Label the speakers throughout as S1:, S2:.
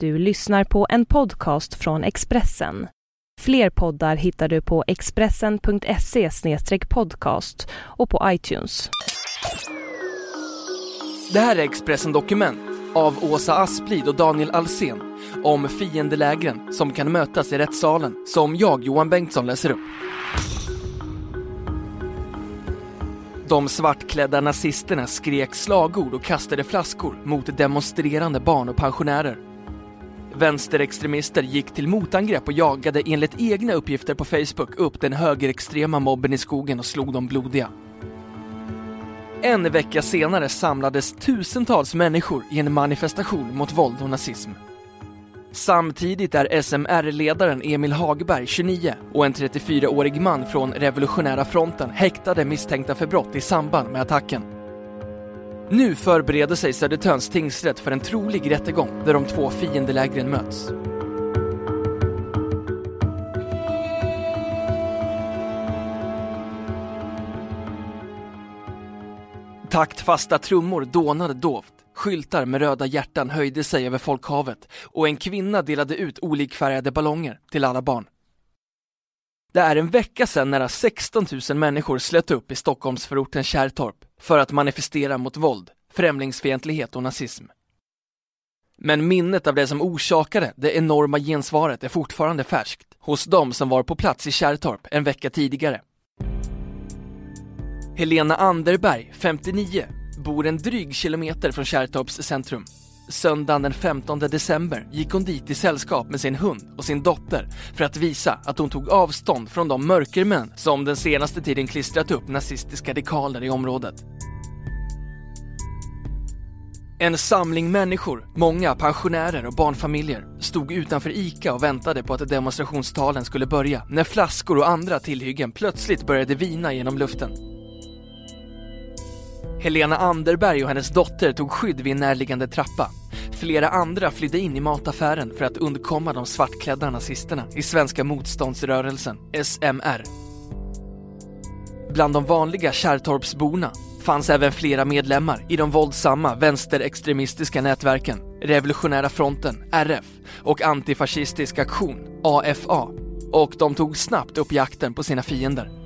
S1: Du lyssnar på en podcast från Expressen. Fler poddar hittar du på expressen.se podcast och på iTunes.
S2: Det här är Expressen Dokument av Åsa Asplid och Daniel Alsen om fiendelägren som kan mötas i rättssalen som jag, Johan Bengtsson, läser upp. De svartklädda nazisterna skrek slagord och kastade flaskor mot demonstrerande barn och pensionärer. Vänsterextremister gick till motangrepp och jagade enligt egna uppgifter på Facebook upp den högerextrema mobben i skogen och slog dem blodiga. En vecka senare samlades tusentals människor i en manifestation mot våld och nazism. Samtidigt är SMR-ledaren Emil Hagberg, 29, och en 34-årig man från Revolutionära fronten häktade misstänkta för brott i samband med attacken. Nu förbereder sig Södertörns tingsrätt för en trolig rättegång där de två fiendelägren möts. Taktfasta trummor dånade dovt, skyltar med röda hjärtan höjde sig över folkhavet och en kvinna delade ut olikfärgade ballonger till alla barn. Det är en vecka sedan nära 16 000 människor slöt upp i Stockholmsförorten Kärrtorp för att manifestera mot våld, främlingsfientlighet och nazism. Men minnet av det som orsakade det enorma gensvaret är fortfarande färskt hos de som var på plats i Kärrtorp en vecka tidigare. Helena Anderberg, 59, bor en dryg kilometer från Kärrtorps centrum. Söndagen den 15 december gick hon dit i sällskap med sin hund och sin dotter för att visa att hon tog avstånd från de mörkermän som den senaste tiden klistrat upp nazistiska dekaler i området. En samling människor, många pensionärer och barnfamiljer, stod utanför ICA och väntade på att demonstrationstalen skulle börja när flaskor och andra tillhyggen plötsligt började vina genom luften. Helena Anderberg och hennes dotter tog skydd vid en närliggande trappa. Flera andra flydde in i mataffären för att undkomma de svartklädda nazisterna i Svenska motståndsrörelsen, SMR. Bland de vanliga Kärrtorpsborna fanns även flera medlemmar i de våldsamma vänsterextremistiska nätverken Revolutionära fronten, RF och Antifascistisk aktion, AFA. Och de tog snabbt upp jakten på sina fiender.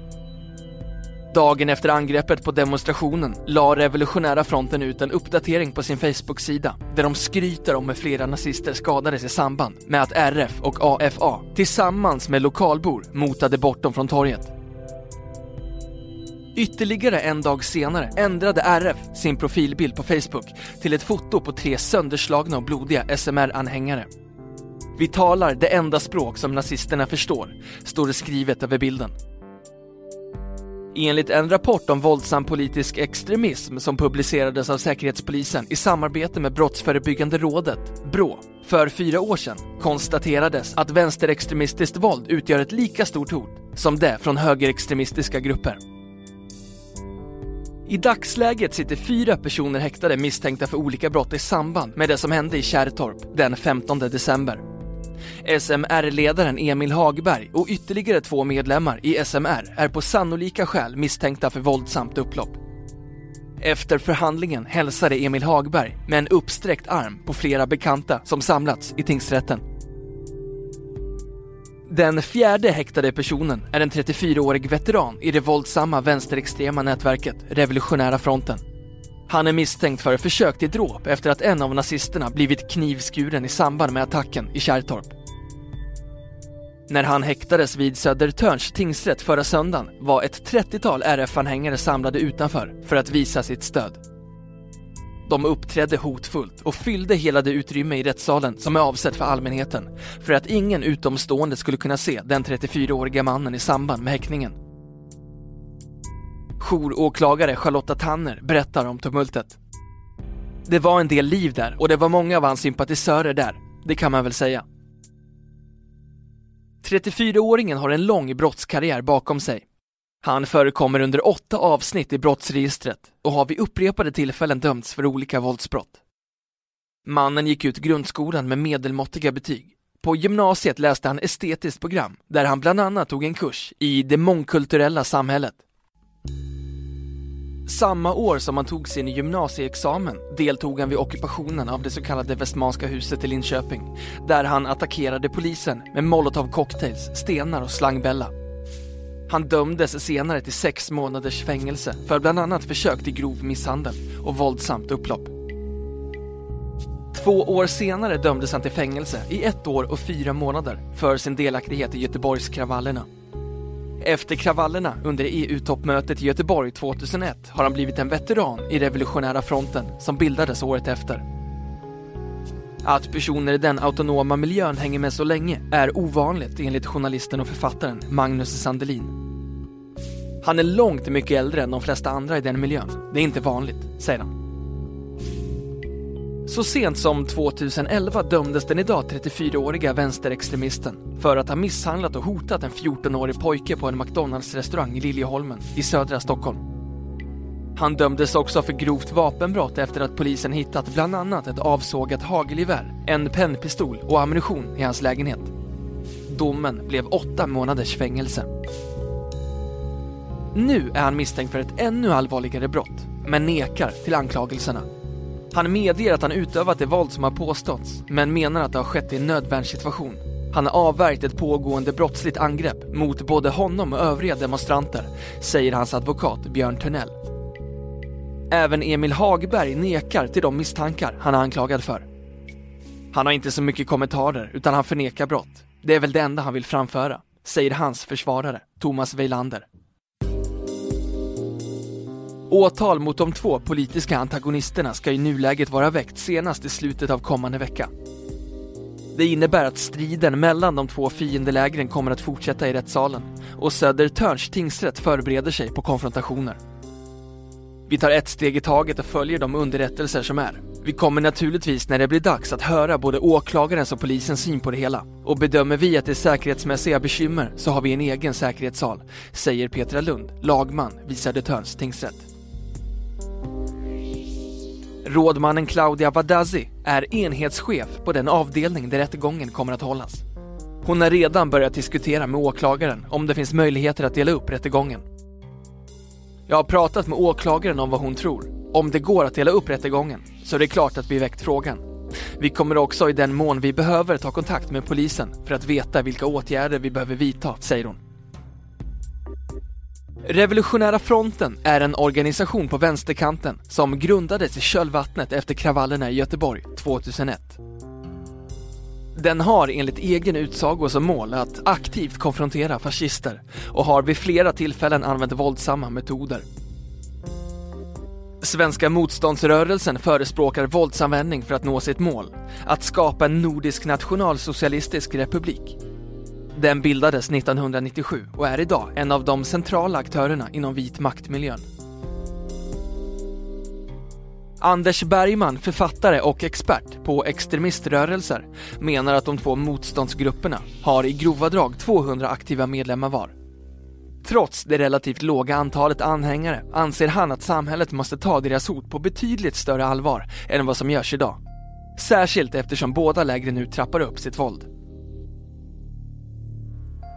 S2: Dagen efter angreppet på demonstrationen la Revolutionära fronten ut en uppdatering på sin Facebook-sida där de skryter om hur flera nazister skadades i samband med att RF och AFA tillsammans med lokalbor motade bort dem från torget. Ytterligare en dag senare ändrade RF sin profilbild på Facebook till ett foto på tre sönderslagna och blodiga SMR-anhängare. Vi talar det enda språk som nazisterna förstår, står det skrivet över bilden. Enligt en rapport om våldsam politisk extremism som publicerades av Säkerhetspolisen i samarbete med Brottsförebyggande rådet, BRÅ, för fyra år sedan konstaterades att vänsterextremistiskt våld utgör ett lika stort hot som det från högerextremistiska grupper. I dagsläget sitter fyra personer häktade misstänkta för olika brott i samband med det som hände i Kärrtorp den 15 december. SMR-ledaren Emil Hagberg och ytterligare två medlemmar i SMR är på sannolika skäl misstänkta för våldsamt upplopp. Efter förhandlingen hälsade Emil Hagberg med en uppsträckt arm på flera bekanta som samlats i tingsrätten. Den fjärde häktade personen är en 34-årig veteran i det våldsamma vänsterextrema nätverket Revolutionära fronten. Han är misstänkt för försök till dråp efter att en av nazisterna blivit knivskuren i samband med attacken i Kärrtorp. När han häktades vid Södertörns tingsrätt förra söndagen var ett 30-tal RF-anhängare samlade utanför för att visa sitt stöd. De uppträdde hotfullt och fyllde hela det utrymme i rättssalen som är avsett för allmänheten för att ingen utomstående skulle kunna se den 34-åriga mannen i samband med häktningen. Jouråklagare Charlotta Tanner berättar om tumultet. Det var en del liv där och det var många av hans sympatisörer där, det kan man väl säga. 34-åringen har en lång brottskarriär bakom sig. Han förekommer under åtta avsnitt i brottsregistret och har vid upprepade tillfällen dömts för olika våldsbrott. Mannen gick ut grundskolan med medelmåttiga betyg. På gymnasiet läste han estetiskt program där han bland annat tog en kurs i det mångkulturella samhället. Samma år som han tog sin gymnasieexamen deltog han vid ockupationen av det så kallade Västmanska huset i Linköping, där han attackerade polisen med molotovcocktails, stenar och slangbella. Han dömdes senare till sex månaders fängelse för bland annat försök till grov misshandel och våldsamt upplopp. Två år senare dömdes han till fängelse i ett år och fyra månader för sin delaktighet i Göteborgskravallerna. Efter kravallerna under EU-toppmötet i Göteborg 2001 har han blivit en veteran i Revolutionära fronten som bildades året efter. Att personer i den autonoma miljön hänger med så länge är ovanligt enligt journalisten och författaren Magnus Sandelin. Han är långt mycket äldre än de flesta andra i den miljön. Det är inte vanligt, säger han. Så sent som 2011 dömdes den idag 34-åriga vänsterextremisten för att ha misshandlat och hotat en 14-årig pojke på en McDonalds-restaurang i Liljeholmen i södra Stockholm. Han dömdes också för grovt vapenbrott efter att polisen hittat bland annat ett avsågat hagelgevär, en pennpistol och ammunition i hans lägenhet. Domen blev åtta månaders fängelse. Nu är han misstänkt för ett ännu allvarligare brott, men nekar till anklagelserna. Han medger att han utövat det våld som har påståtts, men menar att det har skett i en nödvärnssituation. Han har avvärjt ett pågående brottsligt angrepp mot både honom och övriga demonstranter, säger hans advokat Björn Törnell. Även Emil Hagberg nekar till de misstankar han är anklagad för. Han har inte så mycket kommentarer, utan han förnekar brott. Det är väl det enda han vill framföra, säger hans försvarare, Thomas Weilander. Åtal mot de två politiska antagonisterna ska i nuläget vara väckt senast i slutet av kommande vecka. Det innebär att striden mellan de två fiendelägren kommer att fortsätta i rättssalen och Södertörns tingsrätt förbereder sig på konfrontationer. Vi tar ett steg i taget och följer de underrättelser som är. Vi kommer naturligtvis när det blir dags att höra både åklagarens och polisens syn på det hela. Och bedömer vi att det är säkerhetsmässiga bekymmer så har vi en egen säkerhetssal, säger Petra Lund, lagman vid Södertörns tingsrätt. Rådmannen Claudia Vadazzi är enhetschef på den avdelning där rättegången kommer att hållas. Hon har redan börjat diskutera med åklagaren om det finns möjligheter att dela upp rättegången. Jag har pratat med åklagaren om vad hon tror. Om det går att dela upp rättegången så är det klart att vi väckt frågan. Vi kommer också i den mån vi behöver ta kontakt med polisen för att veta vilka åtgärder vi behöver vidta, säger hon. Revolutionära fronten är en organisation på vänsterkanten som grundades i kölvattnet efter kravallerna i Göteborg 2001. Den har enligt egen utsago som mål att aktivt konfrontera fascister och har vid flera tillfällen använt våldsamma metoder. Svenska motståndsrörelsen förespråkar våldsanvändning för att nå sitt mål, att skapa en nordisk nationalsocialistisk republik. Den bildades 1997 och är idag en av de centrala aktörerna inom vit maktmiljön. Anders Bergman, författare och expert på extremiströrelser, menar att de två motståndsgrupperna har i grova drag 200 aktiva medlemmar var. Trots det relativt låga antalet anhängare anser han att samhället måste ta deras hot på betydligt större allvar än vad som görs idag. Särskilt eftersom båda lägren nu trappar upp sitt våld.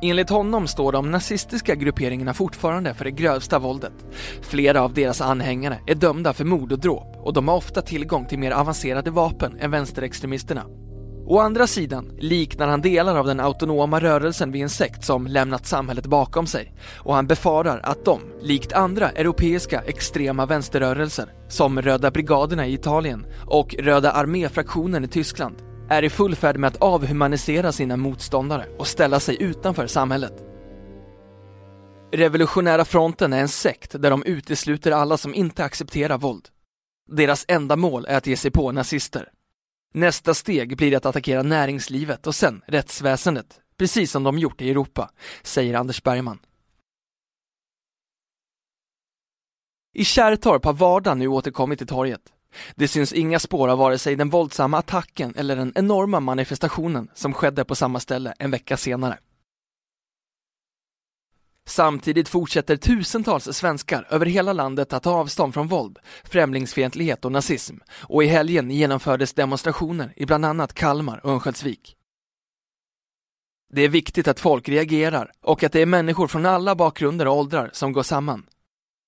S2: Enligt honom står de nazistiska grupperingarna fortfarande för det grövsta våldet. Flera av deras anhängare är dömda för mord och dråp och de har ofta tillgång till mer avancerade vapen än vänsterextremisterna. Å andra sidan liknar han delar av den autonoma rörelsen vid en sekt som lämnat samhället bakom sig och han befarar att de, likt andra europeiska extrema vänsterrörelser som Röda brigaderna i Italien och Röda arméfraktionen i Tyskland, är i full färd med att avhumanisera sina motståndare och ställa sig utanför samhället. Revolutionära fronten är en sekt där de utesluter alla som inte accepterar våld. Deras enda mål är att ge sig på nazister. Nästa steg blir att attackera näringslivet och sen rättsväsendet, precis som de gjort i Europa, säger Anders Bergman. I Kärrtorp har vardagen nu återkommit till torget. Det syns inga spår av vare sig den våldsamma attacken eller den enorma manifestationen som skedde på samma ställe en vecka senare. Samtidigt fortsätter tusentals svenskar över hela landet att ta avstånd från våld, främlingsfientlighet och nazism och i helgen genomfördes demonstrationer i bland annat Kalmar och Örnsköldsvik. Det är viktigt att folk reagerar och att det är människor från alla bakgrunder och åldrar som går samman.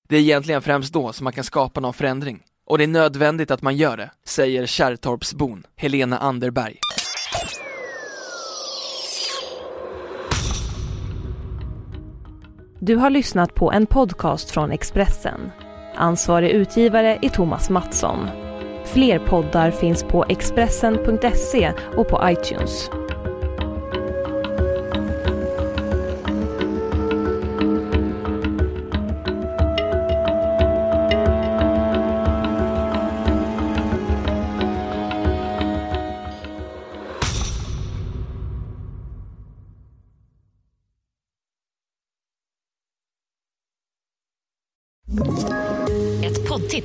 S2: Det är egentligen främst då som man kan skapa någon förändring. Och det är nödvändigt att man gör det, säger Kärrtorpsbon Helena Anderberg.
S1: Du har lyssnat på en podcast från Expressen. Ansvarig utgivare är Thomas Mattsson. Fler poddar finns på Expressen.se och på iTunes.